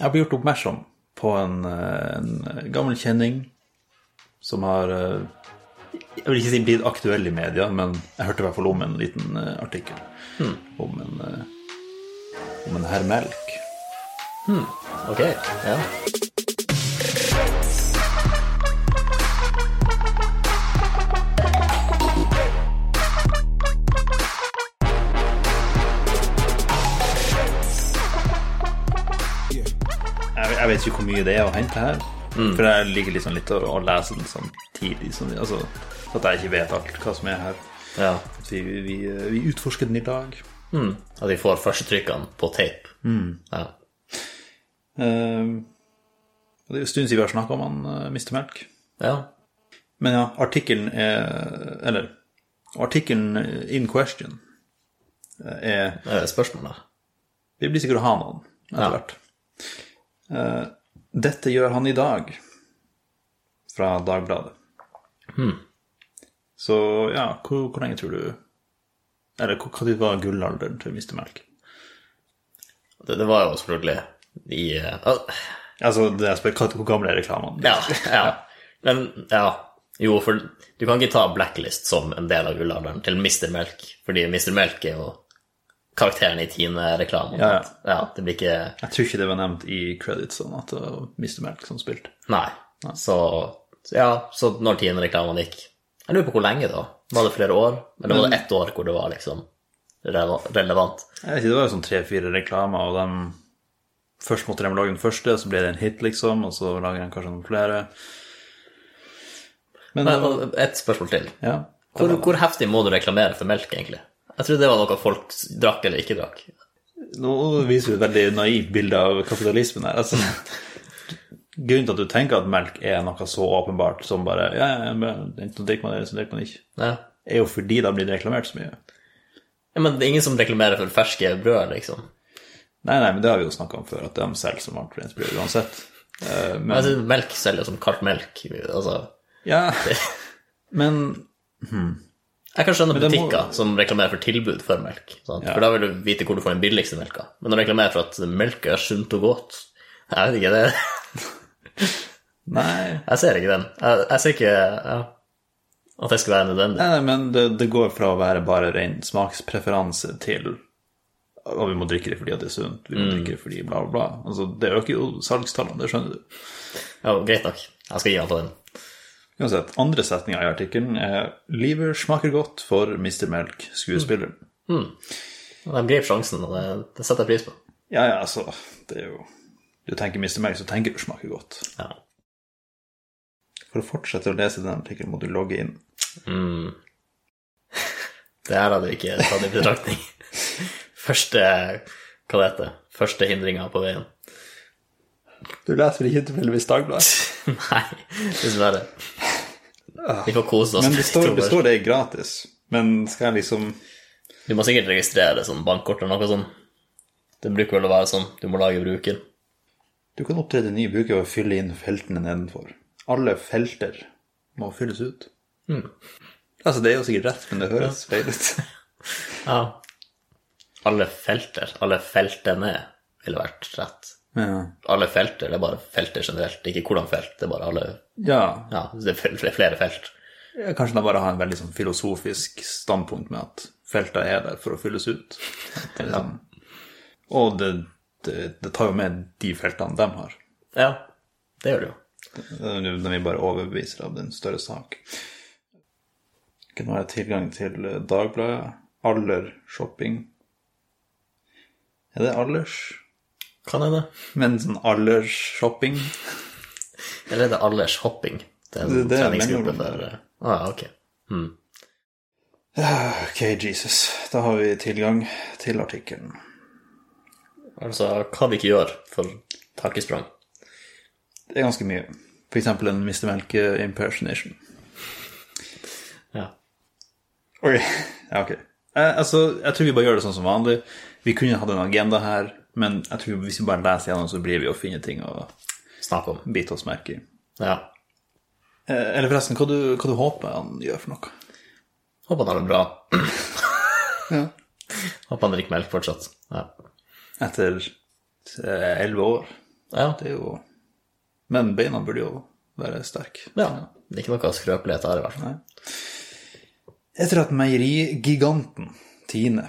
Jeg ble gjort oppmerksom på en, eh, en gammel kjenning som har eh, Jeg vil ikke si blitt aktuell i media, men jeg hørte i hvert fall om en liten artikkel artikkel om en eh, om en herr Melk. Ok, ja. Vet ikke hvor mye det er å hente her. For jeg liker liksom litt å, å lese den samtidig. Sånn, altså, at jeg ikke vet alt hva som er her. ja. At vi, vi, vi utforsker den i dag. Mm. At vi får førstetrykkene på tape. Ja. Uh, det er jo en stund siden vi har snakka om han uh, Mr. Melk. ja. Men ja, artikkelen er Eller artikkelen in question eh, er er Spørsmålet? Vi blir sikkert å ha noen etter Ja. hvert. Dette gjør han i dag, fra Dagbladet. Så ja, hvor, hvor lenge tror du Eller tid var gullalderen til Mr. Melk? Det, det var jo selvfølgelig i uh, Altså, det er spør, hvor gamle er reklamene? Ja, ja. Men ja. Jo, for du kan ikke ta Blacklist som en del av gullalderen til Mr. Melk, fordi Mr. Melk er jo karakteren i Tine-reklamen. Ja, ja. ja. Det blir ikke Jeg tror ikke det var nevnt i creditsene at det var Mr. Melk som spilte. Nei. Så så ja, så når Tine-reklamen gikk Jeg lurer på hvor lenge, da? Var det flere år? Eller var det ett år hvor det var liksom relevant? Jeg vet ikke, Det var jo sånn tre-fire reklamer, og de Først måtte de lage den første, så ble det en hit, liksom, og så lager de kanskje noen flere. Men Men et spørsmål til. ja. Hvor, hvor heftig må du reklamere for melk, egentlig? Jeg trodde det var noe folk drakk eller ikke drakk. Nå viser du et veldig naivt bilde av kapitalismen her. Altså, grunnen til at du tenker at melk er noe så åpenbart som bare Ja, men enten drikker man det, eller så drikker man ikke, Ja. er jo fordi har blitt reklamert så mye. Ja, men det er ingen som reklamerer for ferske brød, liksom. Nei, nei, men det har vi jo snakka om før, at de selger som markedsbrød uansett. Eh, Men Men altså, melk selger som kaldt melk. Altså, Ja, men jeg kan skjønne butikker må- som reklamerer for tilbud for melk. Ja. For da vil du vite hvor du får den billigste melka. Men når du reklamerer for at melk er sunt og godt Jeg vet ikke, det Nei. Jeg ser ikke den. Jeg, jeg ser ikke ja, at det skal være nødvendig. Nei, nei, men det, det går fra å være bare ren smakspreferanse til Og vi må drikke det fordi det er sunt, vi må drikke det fordi bla, bla, bla. Altså, det øker jo salgstallene, det skjønner du. Ja, greit nok. Jeg skal gi han på den. Uansett, andre setninga i artikkelen er 'Livet smaker godt for Mr. Melk, skuespilleren'. Og De grep sjansen, og det, det setter jeg pris på. Ja, ja, altså, det er jo Du tenker Mr. Melk, så tenker du smaker godt. Ja. For å fortsette å lese den artikkelen må du logge inn. Det her hadde vi ikke tatt i betraktning. Første Hva det heter Første hindringa på veien. Du leser vel ikke tilfeldigvis Dagbladet? Nei, dessverre. Vi får kose oss. Men det står, det står det er gratis. Men skal jeg liksom Du må sikkert registrere det som bankkort eller noe sånt. Det bruker vel å være sånn. Du må lage bruker. Du kan opptrede ny bruker ved å fylle inn feltene nedenfor. Alle felter må fylles ut. Altså, det er jo sikkert rett, men det høres feil ut. Ja. Alle felter, alle feltene, ville vært rett. Ja. Alle felter, det er bare felter generelt. Ikke hvordan felt, det er bare alle ja. Ja, det er er flere felt. Kanskje de bare har en veldig sånn filosofisk standpunkt med at felter er der for å fylles ut. Det liksom, og det, det, det tar jo med de feltene de har. Ja, det gjør det jo. De vi bare overbeviser av den større sak. Nå har jeg tilgang til eh, Dagbladet. Aller shopping. Er det alders? Kan hende. Men sånn aldershopping? Eller er det aldershopping? Det er en Det- det treningsgruppe for Å Ah, ja, ok. Ok, Jesus. Da har vi tilgang til artikkelen. Altså, hva vi ikke gjør for takkesprang. Det er ganske mye. Eksempel en Mr. Melke impersonation. Ja. Ok, ja, ok. Eh, altså, jeg tror vi bare gjør det sånn som vanlig. Vi kunne hatt en agenda her, men jeg tror hvis vi bare leser gjennom, så blir vi å finne ting å snakke om. bite oss merke i. Ja. Eh, eller forresten, hva du, hva du håper han gjør for noe? Håper han har det bra. Ja. Håper han drikker melk fortsatt. Ja. Etter eh, elleve år. Ja. Det er jo Men beina burde jo være sterke. ja. Det er ikke noe skrøpelighet her, i hvert fall. Nei. Etter at meierigiganten Tine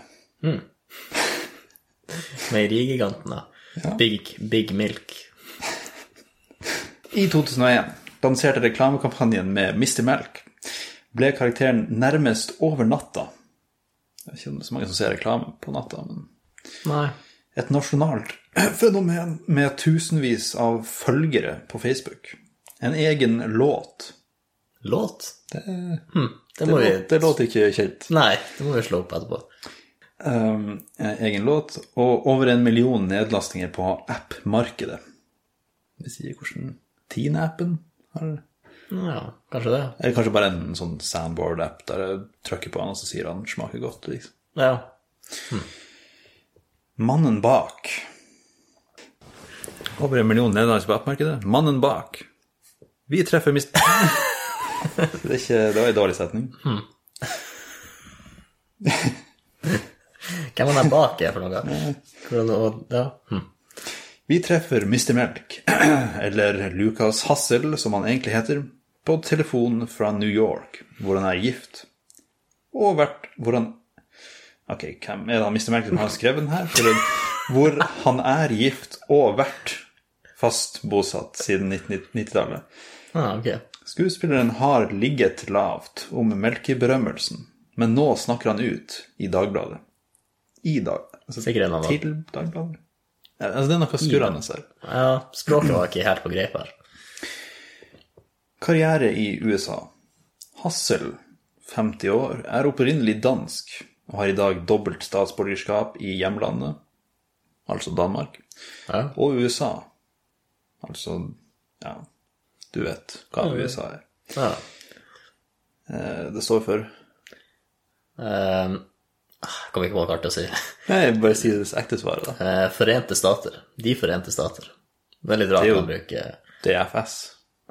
Meierigiganten, ja. Big, big Milk. i 2001 lanserte reklamekampanjen med Mr. Melk, ble karakteren nærmest over natta Jeg vet ikke om det er så mange som ser reklame på natta, men Nei. et nasjonalt fenomen med tusenvis av følgere på Facebook. En egen låt. Låt? Det, Det det, må vi låt, det låter ikke kjent. Nei, det må vi slå opp etterpå. Um, egen låt, og over en million nedlastinger på app-markedet. Vi sier hvordan Teen-appen har Ja, kanskje det. Eller kanskje bare en sånn soundboard-app der jeg trykker på den, og så sier han 'smaker godt'. liksom. Ja. Mannen bak. Over en million nedlastinger på app-markedet. Mannen bak. Vi treffer mist... det, er ikke, det var en dårlig setning. Hvem han der bak er for noe? Hvordan, og, ja. Hm. Vi treffer Mr. Melk, eller Lucas Hassel, som han egentlig heter, på telefon fra New York, hvor han er gift. Og vært hvor han Ok, hvem er det han Mr. Melk som har skrevet den her? For det- Hvor han er gift og vært fast bosatt siden 1990-tallet. Ah, okay. Skuespilleren har ligget lavt om melkeberømmelsen, men nå snakker han ut i Dagbladet. I dag... Altså, Sikkert en dem. til Dagbladet. Ja, altså, det er noe skurrende her. Ja, språket var ikke helt på greip her. Karriere i USA. Hassel, 50 år, er opprinnelig dansk og har i dag dobbelt statsborgerskap i hjemlandet, altså Danmark, Ja. og USA. Altså, ja, du vet hva USA er. ja. Eh, Det står for Um, Kommer ikke på noe er å si. Nei, bare si det ekte svaret, da. Eh, Forente stater. De forente stater. Det er litt rart å bruke DFS.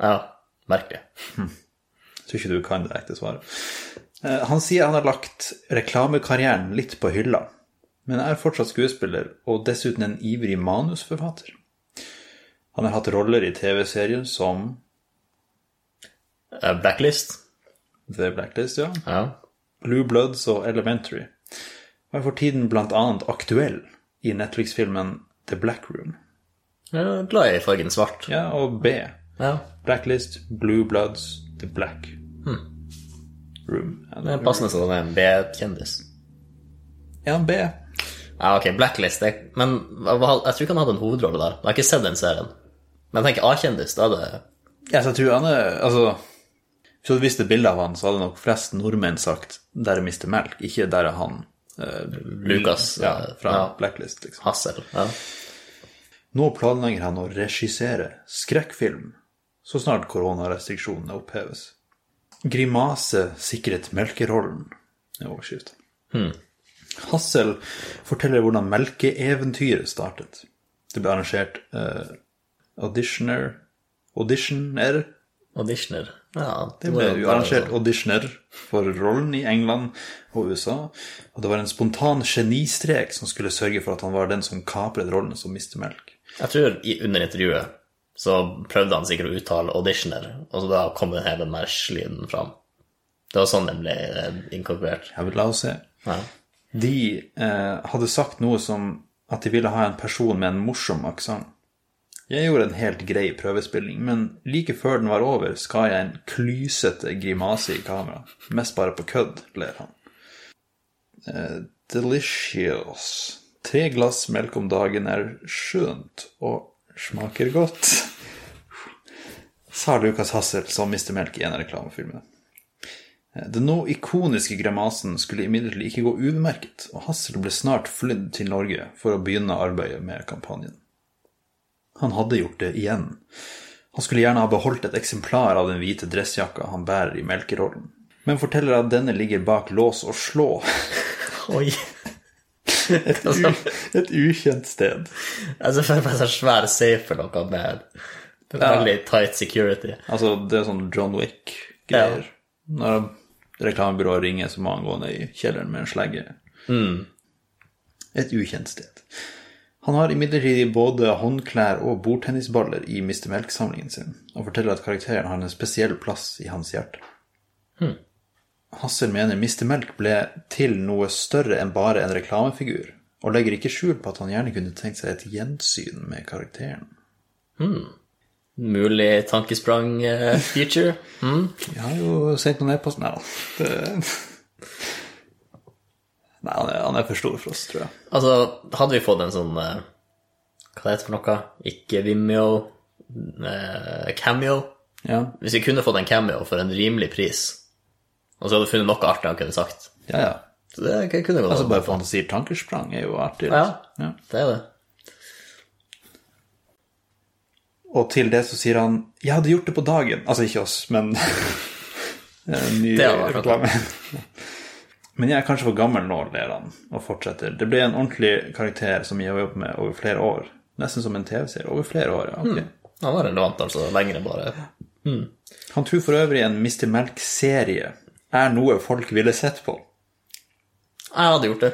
Ja, merkelig. Jeg tror ikke du kan det ekte svaret. Eh, Han sier han har lagt reklamekarrieren litt på hylla, men er fortsatt skuespiller og dessuten en ivrig manusforfatter. Han har hatt roller i TV-serier som Eh, Blacklist. The Blacklist, ja, Ja. Blue Bloods og Elementary, og er for tiden annet aktuell i Netflix-filmen The Black Room. Jeg er glad i fargen svart. Ja, og B. Ja. Blacklist, Blue Bloods, The Black Room. Ja, Det er passende sånn en B-kjendis. Ja, B. Ja, ok, Blacklist. Jeg, men jeg tror ikke han hadde en hovedrolle der. Jeg har ikke sett den serien. Men jeg tenker A-kjendis, da er det Ja, så jeg tror han er Altså, hvis du hadde visst et bilde av han, så hadde nok flest nordmenn sagt 'der er Mr. Melk', ikke 'der er han'. Eh, Lucas, Ja, eh, fra ja. Blacklist, liksom. Hassel. Ja. Nå planlegger han å regissere skrekkfilm så snart koronarestriksjonene oppheves. Grimase sikret melkerollen, er overskriften. Hassel forteller hvordan melkeeventyret startet. Det ble arrangert uh, auditioner Auditioner Auditioner. Ja, Det det ble jo arrangert sånn. auditioner for rollen i England og USA, og det var en spontan genistrek som skulle sørge for at han var den som kapret rollen som Mr. Melk. Jeg tror under intervjuet så prøvde han sikkert å uttale auditioner, og så da kom den hele Mersh-lyden fram. Det var sånn den ble eh, inkorporert. Jeg vil la oss se. Ja. De eh, hadde sagt noe som at de ville ha en person med en morsom aksent. Jeg gjorde en helt grei prøvespilling, men like før den var over, skar jeg en klysete grimase i kamera. Mest bare på kødd, ler han. Eh, delicious. Tre glass melk om dagen er skjønt og smaker godt. Sa Lucas Hassel som Mr. Melk i en av reklamefilmene. Den nå ikoniske grimasen skulle imidlertid ikke gå ubemerket, og Hassel ble snart flydd til Norge for å begynne arbeidet med kampanjen. Han hadde gjort det igjen. Han skulle gjerne ha beholdt et eksemplar av den hvite dressjakka han bærer i melkerollen, men forteller at denne ligger bak lås og slå Oi. et, u, et ukjent sted. Jeg ser for meg en sånn svær safe eller noe med veldig tight security. Altså, det er sånn John Wick-greier. Når reklamebyrået ringer, så må han gå ned i kjelleren med en slegge. Et ukjent sted. Han har imidlertid både håndklær og bordtennisballer i Mr. Melk-samlingen sin, og forteller at karakteren har en spesiell plass i hans hjerte. Hassel mener Mr. Melk ble til noe større enn bare en reklamefigur, og legger ikke skjul på at han gjerne kunne tenkt seg et gjensyn med karakteren. Mulig tankesprang-feature. Mm. Jeg har jo sendt noen e-post Nei da. Nei, han er, han er for stor for oss, tror jeg. Altså, hadde vi fått en sånn eh, Hva det heter for noe? Ikke Vimeo, eh, cameo. Ja, Hvis vi kunne fått en cameo for en rimelig pris, og så hadde vi funnet noe artig han kunne sagt. ja. ja. Så det kunne gått Altså, bare for han sier tankesprang, er jo artig. Ja. liksom. Ja. Det er det. Og til det så sier han 'Jeg hadde gjort det på dagen'. Altså ikke oss, men en ny reklame. Men jeg er kanskje for gammel nå, ler han og fortsetter. Det ble en ordentlig karakter som jeg har jobbet med over flere år. Nesten som en TV-serie. Over flere år, ja. ok. Han var relevant, altså. Lenger enn bare Han tror for øvrig en Mr. Melk-serie er noe folk ville sett på. Jeg hadde gjort det.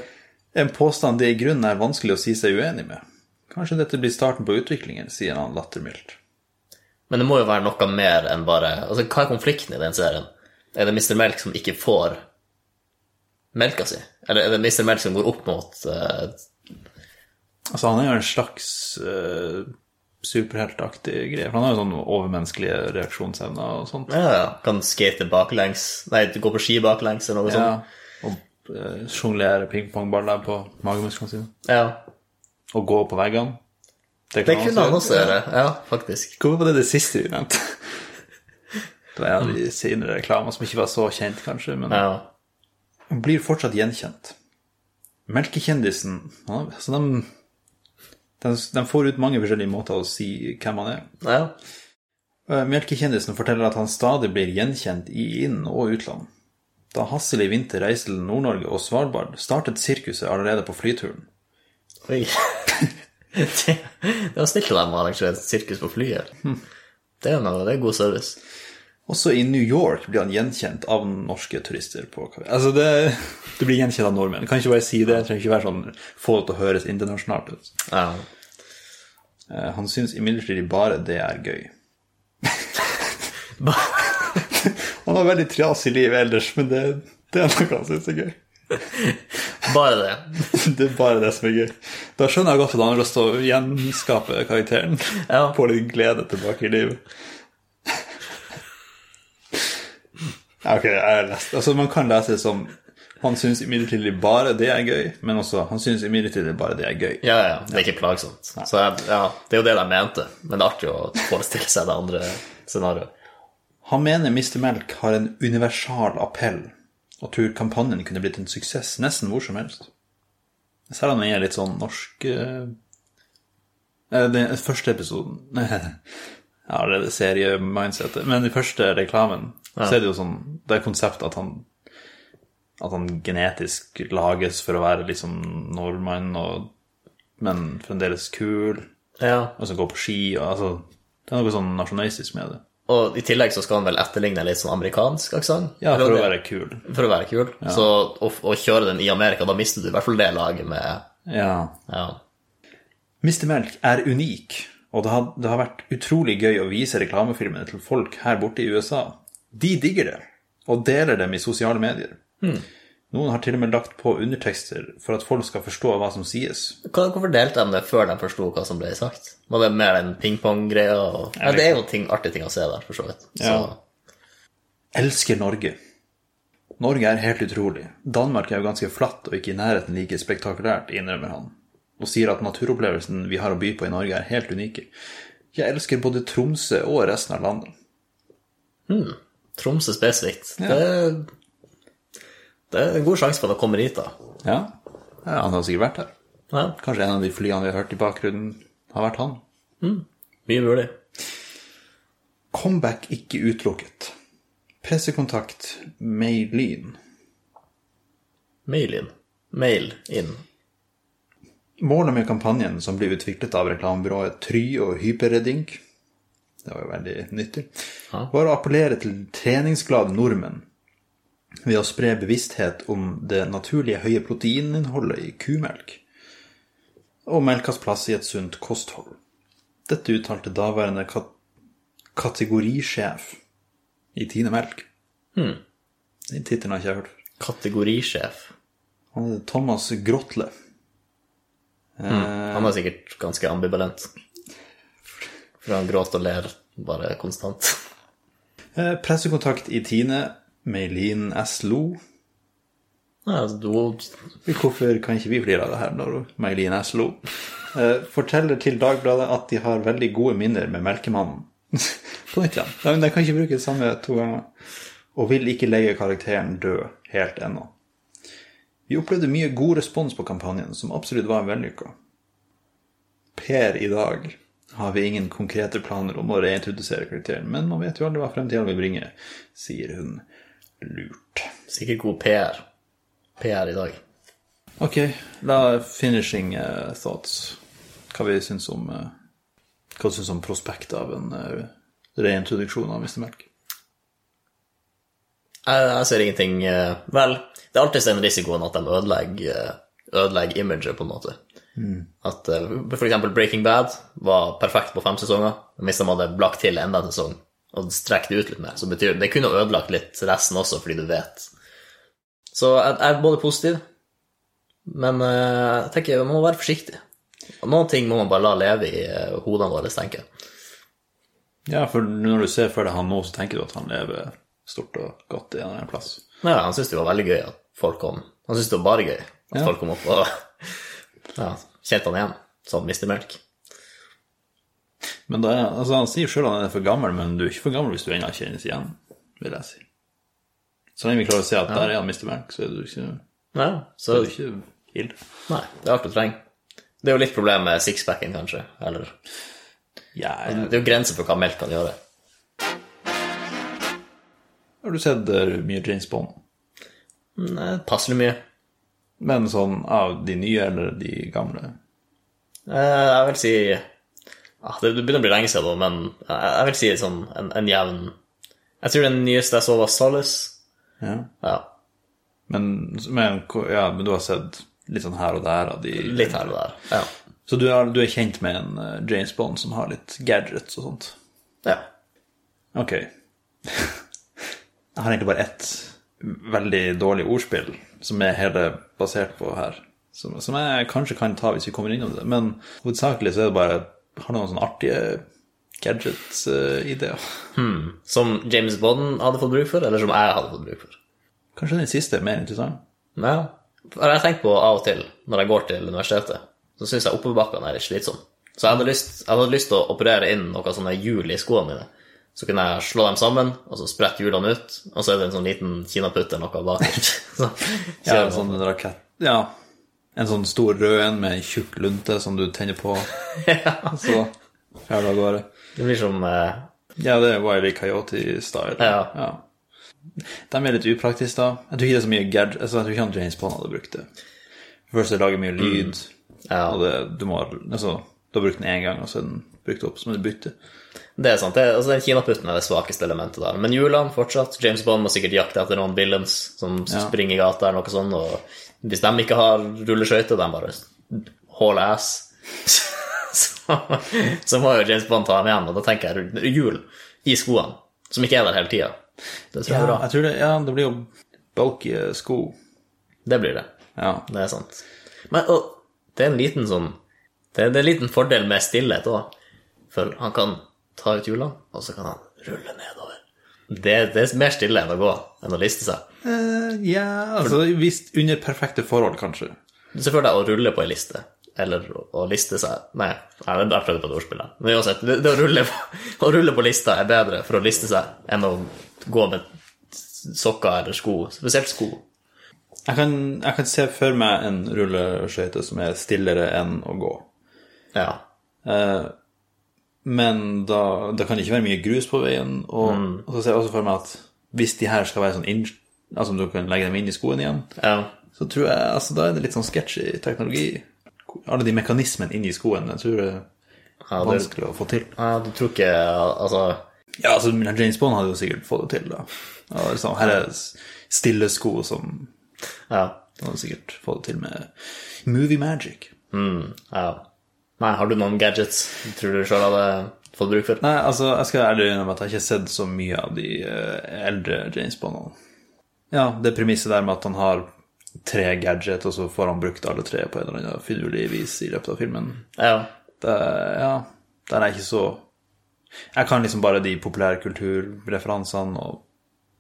En påstand det i grunnen er vanskelig å si seg uenig med. Kanskje dette blir starten på utviklingen, sier han lattermildt. Men det må jo være noe mer enn bare Altså, hva er konflikten i den serien? Er det Mr. Melk som ikke får melka si? Eller er det Mr. Melk som går opp mot uh... Altså, han er jo en slags uh, superheltaktig greie. For han har jo sånn overmenneskelige reaksjonsevner og sånt. Ja, ja, kan skate baklengs Nei, gå på ski baklengs eller noe Ja. sånt. Og uh, sjonglere pingpongballer på magemusklene sine. Ja. Og gå på veggene. Det kunne han også gjøre. Ja, faktisk. Hvorfor var det det siste vi nevnte? Det var en av de senere reklamene som ikke var så kjent, kanskje, men Ja. Blir fortsatt gjenkjent. Melkekjendisen altså de, de, de får ut mange forskjellige måter å si hvem han er. ja. Eh, Melkekjendisen forteller at han stadig blir gjenkjent i inn- og utland. Da Hassel i vinter reiste til Nord-Norge og Svalbard, startet sirkuset allerede på flyturen. Oi. det, var snilt av dem å arrangere sirkus på flyet. Det er, noe, det er god service. Også i New York blir han gjenkjent av norske turister. på Altså, det, det blir gjenkjent av nordmenn. Kan ikke bare si det. Det trenger ikke være sånn få det til å høres internasjonalt ut. Ja. Eh, Han syns imidlertid bare det er gøy. Han har veldig trasig liv ellers, men det, det er noe han syns er gøy. Bare det. Det er bare det som er gøy. Da skjønner jeg godt at han har lyst til å gjenskape karakteren. Ja. Få litt glede tilbake i livet. Ja, Ok, jeg har lest. Altså, man kan lese det som han syns imidlertid bare det er gøy, men også han syns imidlertid bare det er gøy. Ja, ja, det er ikke plagsomt. Så ja, det er jo det de mente, men det er artig å forestille seg det andre scenarioet. Han mener Mr. Melk har en universal appell, og tror kampanjen kunne blitt en suksess nesten hvor som helst. Selv om den er litt sånn norsk eh, eh, Den første episoden Jeg er det seriemindsetet, men i første reklamen så er det jo sånn Det er konseptet at han At han genetisk lages for å være liksom nordmann, og, men fremdeles kul, Ja. og så gå på ski og altså Det er noe sånn nasjonalistisk med det. Og i tillegg så skal han vel etterligne litt sånn amerikansk aksent? Ja, for å være kul. For å være kul. Så å, kjøre den i Amerika, da mister du i hvert fall det laget med Ja. Ja. Mr. Melk er unik, og det har, det har vært utrolig gøy å vise reklamefilmene til folk her borte i USA. De digger det, og deler dem i sosiale medier. Noen har til og med lagt på undertekster for at folk skal forstå hva som sies. Hvorfor delte de det før de forsto hva som ble sagt? Var det mer den pingpong-greia? og- Ja, det er jo ting, artige ting å se der, for så vidt. Så, Ja. Elsker Norge. Norge er helt utrolig. Danmark er jo ganske flatt og ikke i nærheten like spektakulært, innrømmer han, og sier at naturopplevelsen vi har å by på i Norge er helt unike. Jeg elsker både Tromsø og resten av landet. Tromsø spesifikt. Det, det er en god sjanse for at han kommer hit, da. Ja, ja han har sikkert vært her. Ja, Kanskje en av de flyene vi har hørt i bakgrunnen, har vært han. mye mulig. Comeback ikke utelukket. Pressekontakt Mailin. Mail inn. Mail inn. Målet med kampanjen, som ble utviklet av reklamebyrået Try og Hyperredink, det var jo veldig nyttig, var å appellere til treningsglade nordmenn ved å spre bevissthet om det naturlige høye proteininnholdet i kumelk. og melkas plass i et sunt kosthold. Dette uttalte daværende kat kategorisjef i Tine Melk. Den tittelen har jeg ikke hørt før. Kategorisjef. Thomas Grotle. Han er sikkert ganske ambivalent. For han gråter og ler bare konstant. Eh, pressekontakt i Tine, Meilin S. Lo. Ja, altså, du, Hvorfor kan ikke vi flire av det her når Meilin S. Lo eh, forteller til Dagbladet at de har veldig gode minner med Melkemannen? På nytt igjen. De, de kan ikke bruke det samme to ganger. Og vil ikke legge karakteren død helt ennå. Vi opplevde mye god respons på kampanjen, som absolutt var vellykka. Per i dag har vi ingen konkrete planer om å reintrodusere karakteren, men man vet jo aldri hva fremtida vil bringe, sier hun lurt. sikkert god PR. PR i dag. Ok, da finishing eh, thoughts. Hva vi syns om eh, Hva syns om prospektet av en uh, reintroduksjon av Mr. Melk? Jeg, jeg ser ingenting eh, Vel, det er alltid den risikoen at de ødelegger, eh, ødelegger imaget, på en måte. At eh, for eksempel Breaking Bad var perfekt på fem sesonger. men Hvis de hadde lagt til enda en sesong og strekt det ut litt mer, så betyr det Det kunne ødelagt litt resten også, fordi du vet. Så jeg, er både positiv, men eh, jeg tenker man må være forsiktig. Noen ting må man bare la leve i hodene våre, tenker jeg. Ja, for når du ser for deg han nå, så tenker du at han lever stort og godt i en plass. Ja, han syntes det var veldig gøy at folk kom. Han syntes det var bare gøy at Ja. folk kom opp og ja, kjente han igjen som Mr. Melk. Men da, altså, han sier sjøl han er for gammel, men du er ikke for gammel hvis du ennå kjennes igjen, vil jeg si. Så lenge vi klarer å se at der er han Mr. Melk, så er du ikke, Ja, så så er du ikke ild. Nei, det er alt du trenger. Det er jo litt problem med sixpacken, kanskje. Eller Ja, jeg- det er jo grenser for hva melk kan gjøre. har du sett eh, mye James Bond? Passelig mye. Men sånn av de nye eller de gamle? Eh, Jeg vil si ja, Det begynner å bli lenge siden, men jeg jeg vil si sånn en, en jevn Jeg tror den nyeste jeg så, var Solace. Ja. Ja, Men, men, ja, men du har sett litt sånn her og der av de litt her og der. Ja. Så du er, du er kjent med en eh, James Bond som har litt gadgets og sånt? ja. Ok. Jeg har egentlig bare ett veldig dårlig ordspill som er hele basert på her. Som, som jeg kanskje kan ta hvis vi kommer innom det. Men hovedsakelig så er det bare Har noen sånne artige gadget-ideer. Som James Bond hadde fått bruk for, eller som jeg hadde fått bruk for. Kanskje den siste er mer interessant. Ja. For jeg tenker på av og til, når jeg går til universitetet, så syns jeg oppoverbakkene er litt slitsomme. Så jeg hadde, lyst, jeg hadde lyst til å operere inn noen sånne hjul i skoene mine. Så kunne jeg slå dem sammen, og så sprette hjulene ut, og så er det en sånn liten kinaputt eller noe bakerst. Så Ja, en sånn rakett Ja. En sånn stor rød en med en tjukk lunte som du tenner på. ja. Så fer du av gårde. Det blir som eh, Ja, det er Wiley Coyote-style. Ja. De er litt upraktiske, da. Jeg tror ikke det er så mye gadget altså, Jeg tror ikke James Bond hadde brukt det. Først så lager mye lyd, Ja. og det, du må altså, Du har brukt den én gang, og så er den brukt opp, som et bytte. Det er sant. Det, altså, den kinaputten er det svakeste elementet der. Men hjulene fortsatt. James Bond må sikkert jakte etter noen villains som springer i gata eller noe sånt. Og hvis de ikke har rulleskøyter, de bare haul ass, så, så må jo James Bond ta dem igjen. Og da tenker jeg hjul i skoene, som ikke er der hele tida. Det tror jeg er bra. jeg tror det, ja, det blir jo bulky sko. Det blir det. Ja. Det er sant. Men og, det er en liten sånn Det er, det er en liten fordel med stillhet òg. For han kan ta ut hjulene, og så kan han rulle nedover. Det, det er mer stille enn å gå, enn å liste seg. Uh, ja, altså hvis under perfekte forhold, kanskje. Se for deg å rulle på ei liste, eller å, å liste seg Nei, jeg jeg prøvde på et ordspill. Men uansett, det, det å, rulle på, å rulle på lista er bedre for å liste seg enn å gå med sokker eller sko. Spesielt sko. Jeg kan, jeg kan se for meg en rulleskøyte som er stillere enn å gå. Ja. Eh, men da, da kan det ikke være mye grus på veien. Og, og så ser jeg også for meg at hvis de her skal være sånn inn, Altså om du kan legge dem inn i skoen igjen, ja. så tror jeg altså da er det litt sånn sketchy teknologi. Alle de mekanismene inni skoen, jeg tror det er Ja, det, vanskelig å få til. ja, du tror ikke Altså Ja, altså James Bond hadde jo sikkert fått det til, da. Ja, liksom, her er stille sko som Ja. Han hadde sikkert fått det til med movie magic. Mm, Ja. Nei, har du noen gadgets du tror du sjøl hadde fått bruk for? Nei, altså, jeg skal ærlig innrømme at jeg ikke har sett så mye av de eh, eldre James Bondene. Ja, det premisset der med at han har tre gadget, og så får han brukt alle tre på en eller annen finurlig vis i løpet av filmen. Ja. Det, ja, der er jeg ikke så Jeg kan liksom bare de populære kulturreferansene og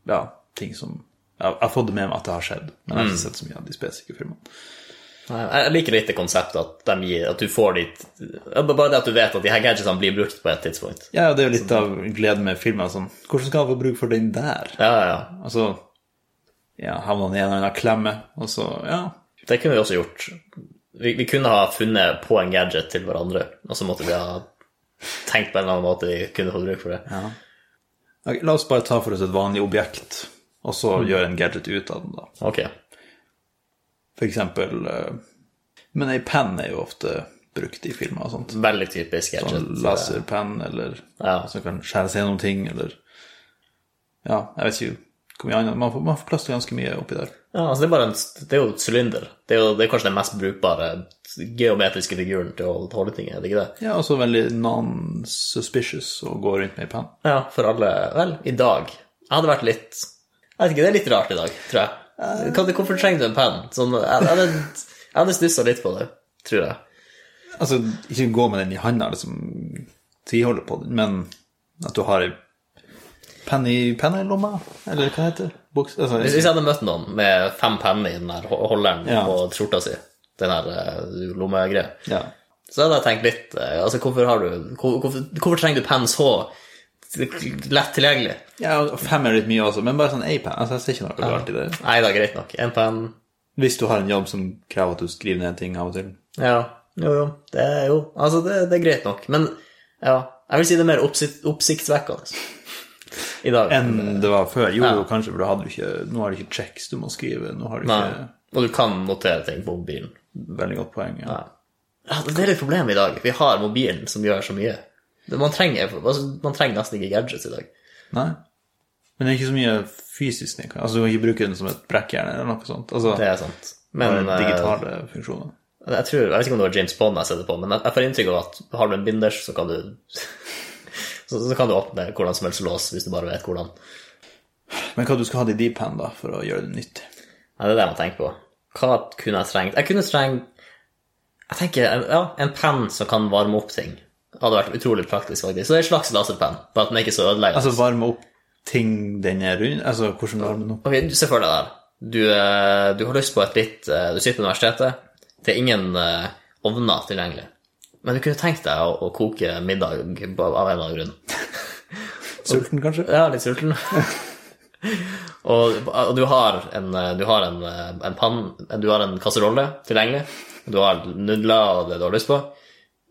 ja, ting som Jeg har fått det med meg at det har skjedd, men jeg har ikke sett så mye av de spesifikke filmene. Jeg liker litt det konseptet at, de gir, at du får ditt Bare det at du vet at de her gadgetsene blir brukt på et tidspunkt. Ja, det er jo litt av gleden med filmer. Sånn, hvordan skal jeg få bruk for den der? Ja, ja. Altså Ja, havner han i en eller annen klemme, og så Ja. Det kunne vi også gjort. Vi, vi kunne ha funnet på en gadget til hverandre, og så måtte vi ha tenkt på en eller annen måte vi kunne få bruk for det. ja. Okay, la oss bare ta for oss et vanlig objekt, og så gjøre en gadget ut av den, da. Ok. Eksempel eh, Men ei penn er jo ofte brukt i filmer og sånt. Veldig typisk. Sånn laserpenn, eller Ja. som kan skjære seg gjennom ting, eller Ja, jeg vet ikke hvor mye annet Man får, man får plass til ganske mye oppi der. Ja, altså det er, bare en, det er jo et sylinder. Det er jo det er kanskje den mest brukbare geometriske figuren til å holde ting i, er det ikke det? Ja, også veldig non-suspicious å gå rundt med ei penn. Ja, for alle Vel, i dag. Jeg hadde vært litt Jeg vet ikke, det er litt rart i dag, tror jeg. Kan, hvorfor trenger du en penn? Sånn, jeg, hadde, jeg hadde stussa litt på det, tror jeg. Altså, ikke gå med den i handa, liksom tviholde på den, men at du har ei penn i lomma, eller hva heter det? Buks, altså, Hvis, jeg hadde møtt noen med fem penner i den der holderen Ja. på skjorta si, den der uh, lommegreia, ja. så hadde jeg tenkt litt eh, Altså, hvorfor har du hvor- Hvorfor, hvorfor trenger du penn så lett tilgjengelig? ja, og fem er litt mye også, men bare sånn én penn. Altså, jeg ser ikke noe galt i det. Nei det er greit nok. En penn Hvis du har en jobb som krever at du skriver ned ting av og til. Ja. Jo, jo. Det er jo Altså, det, det er greit nok. Men ja, jeg vil si det er mer oppsikt, oppsiktsvekkende i dag. Enn det var før. Jo, Ja. kanskje, for hadde ikke Nå har du ikke checks du må skrive. Nå har du ikke Og du kan notere ting på mobilen. Veldig godt poeng. Ja. Ja. Det er litt problem i dag. Vi har mobilen som gjør så mye. Man trenger, altså, man trenger nesten ikke gadgets i dag. Nei. Men det er ikke så mye fysisk. den Altså, Du kan ikke bruke den som et brekkjern eller noe sånt. Altså, Det er sant. Men eh, digitale funksjoner. jeg tror, jeg vet ikke om det var James Bond jeg setter på, men jeg jeg får inntrykk av at har du en binders, så kan du så, så kan du åpne hvordan som helst lås, hvis du bare vet hvordan. Men hva du skal ha det i D-pen da, for å gjøre det nyttig? Ja, det er det jeg må tenke på. Hva kunne jeg trengt? Jeg kunne trengt Jeg tenker, ja, en penn som kan varme opp ting. Hadde vært utrolig praktisk, faktisk. Så det er en slags laserpenn, bare at den er ikke så ødeleggende. Altså varme opp ting den er rundt? Altså hvordan varme den opp? Ok, se for deg der. Du, eh, du har lyst på et litt eh, Du sitter på universitetet. Det er ingen eh, ovner tilgjengelig. Men du kunne tenkt deg å, å koke middag av en eller annen grunn. Sulten, kanskje? Ja, litt sulten. og, og du har en, du har en, en pann, du har en kasserolle tilgjengelig. Du har nudler og det du har lyst på,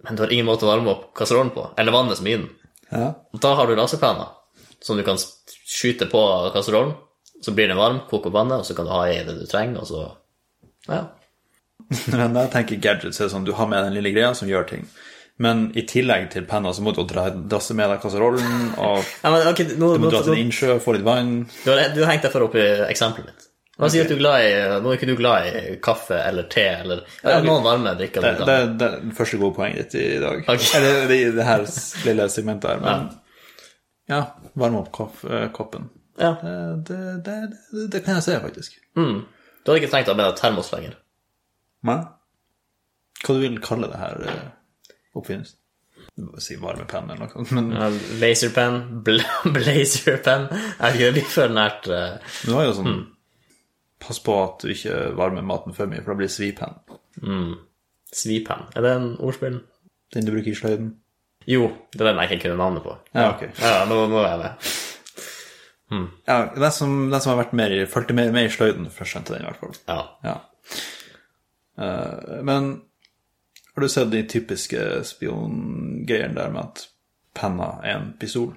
men du har ingen måte å varme opp kasserollen på, eller vannet som er i den. Ja. Da har du laserpenner som du kan skyte på kasserollen, så blir den varm, koker vannet, og så kan du ha i det du trenger, og så Ja. Når jeg tenker gadgets er det sånn, du har med den lille greia som gjør ting. Men i tillegg til penna så må du dra, drasse med deg kasserollen, og ja men, okay, nå, du må nå, dra til en innsjø, få litt vann. du, har, du har hengt deg for opp i eksempelet mitt. La oss si at du er glad i Nå er ikke du glad i kaffe eller te eller ja, noen varme drikker. Det, det, det er det første gode poenget ditt i dag. Okay. Eller det, det her lille segmentet her. Men ja, varme opp kopp, eh, koppen. Ja. Det, det, det, det, det kan jeg se, faktisk. Mm. Du hadde ikke trengt å ha med termos lenger. Men hva du vil kalle det her eh, oppfinnelsen? Si varmepenn eller noe sånt. Men Ja, Laserpenn, bl blazerpenn Jeg gjør det litt for nært Uh, du har jo sånn Pass på at du ikke varmer maten for mye, for da blir det svipenn. svipenn. Er det en ordspill? Den du bruker i sløyden. Jo, det er den jeg ikke kunne navnet på. Ja, ok. Ja, nå, nå er jeg med. Ja, den som, den som har vært mer i, fulgte mer med i sløyden, først skjønte den i hvert fall. Ja. Ja. Uh, men har du sett de typiske spiongreiene der med at penna er en pistol?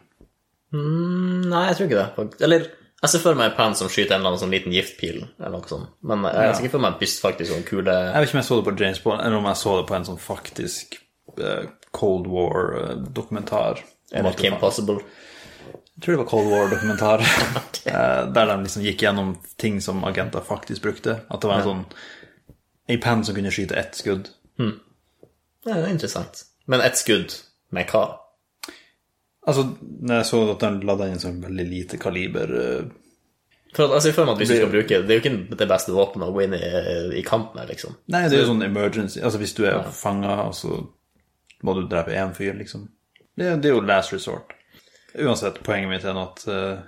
Mm, nei, jeg tror ikke det. Eller jeg ser for meg en penn som skyter en eller annen sånn liten giftpil, eller noe sånt. Men jeg ser ikke for meg en pyst faktisk sånn kule Jeg vet ikke om jeg så det på James Bond, eller om jeg så det på en sånn faktisk eh, Cold War-dokumentar. Eller det Kim Possible? Jeg tror det var Cold War-dokumentar. okay. der de liksom gikk gjennom ting som agenter faktisk brukte. At det var en sånn Ei penn som kunne skyte ett skudd. Det er interessant. Men ett skudd med hva? Altså, når jeg så at den ladda inn sånn veldig lite kaliber eh, For at, altså, jeg føler meg at hvis du skal bruke Det er jo ikke det beste våpenet å gå inn i, i kamp med, liksom. Nei, det er jo sånn emergency Altså, hvis du er fanga, og så må du drepe én fyr, liksom. Det, det er jo last resort. Uansett, poenget mitt er at uh,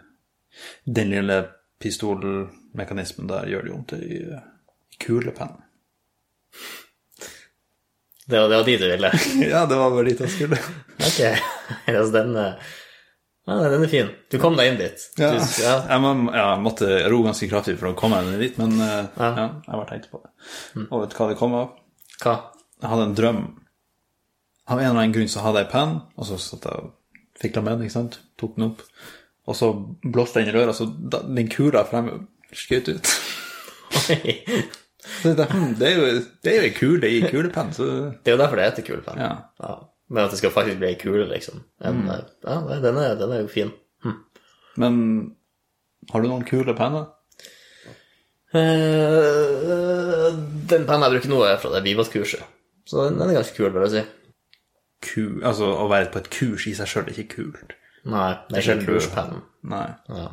den lille pistolmekanismen der gjør det jo vondt i uh, kulepennen. Det var, det var dit du ville? ja, det var bare dit jeg skulle. Ok. altså, den, eh, ja, den er fin. Du kom deg inn dit. Ja, Du, ja. Jeg, må, ja, jeg måtte ro ganske kraftig for å komme meg dit, men eh, Ja. ja. jeg bare tenkte på det. Og vet du hva det kom av? Hva? Jeg hadde en drøm. Av en eller annen grunn så hadde jeg penn, og så satt jeg og fikla med den, ikke sant? Tok den opp. Og så blåste den i røret, så den kula fremme skjøt ut. Oi. Så jeg tenkte, hm, det er jo det er jo ei kule i kulepenn, så Det er jo derfor det heter kulepenn. Ja. Ja. Men at det skal faktisk bli ei kule, liksom. En, Mm. eh, Ja, den er, den er jo fin. Men har du noen kule penner? Eh, den pennen jeg bruker nå, er fra det Vivat-kurset. Så den, den er ganske kul, vil jeg si. Ku, altså, å være på et kurs i seg sjøl er ikke kult. Nei, det er ikke du- kurspennen. Nei. Ja.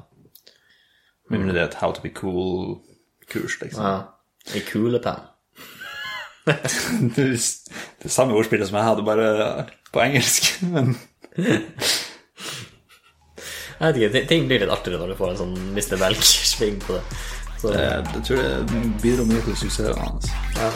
Med mindre det er et How to be cool-kurs, liksom. ja. En kulepenn. Er det samme ordspillet som jeg hadde, bare på engelsk. Men Jeg vet ikke, ting- blir litt artigere når du får en sånn Mr. Belk-sving på det. Så, Jeg, jeg tror det bidro mye til suksessen hans. ja.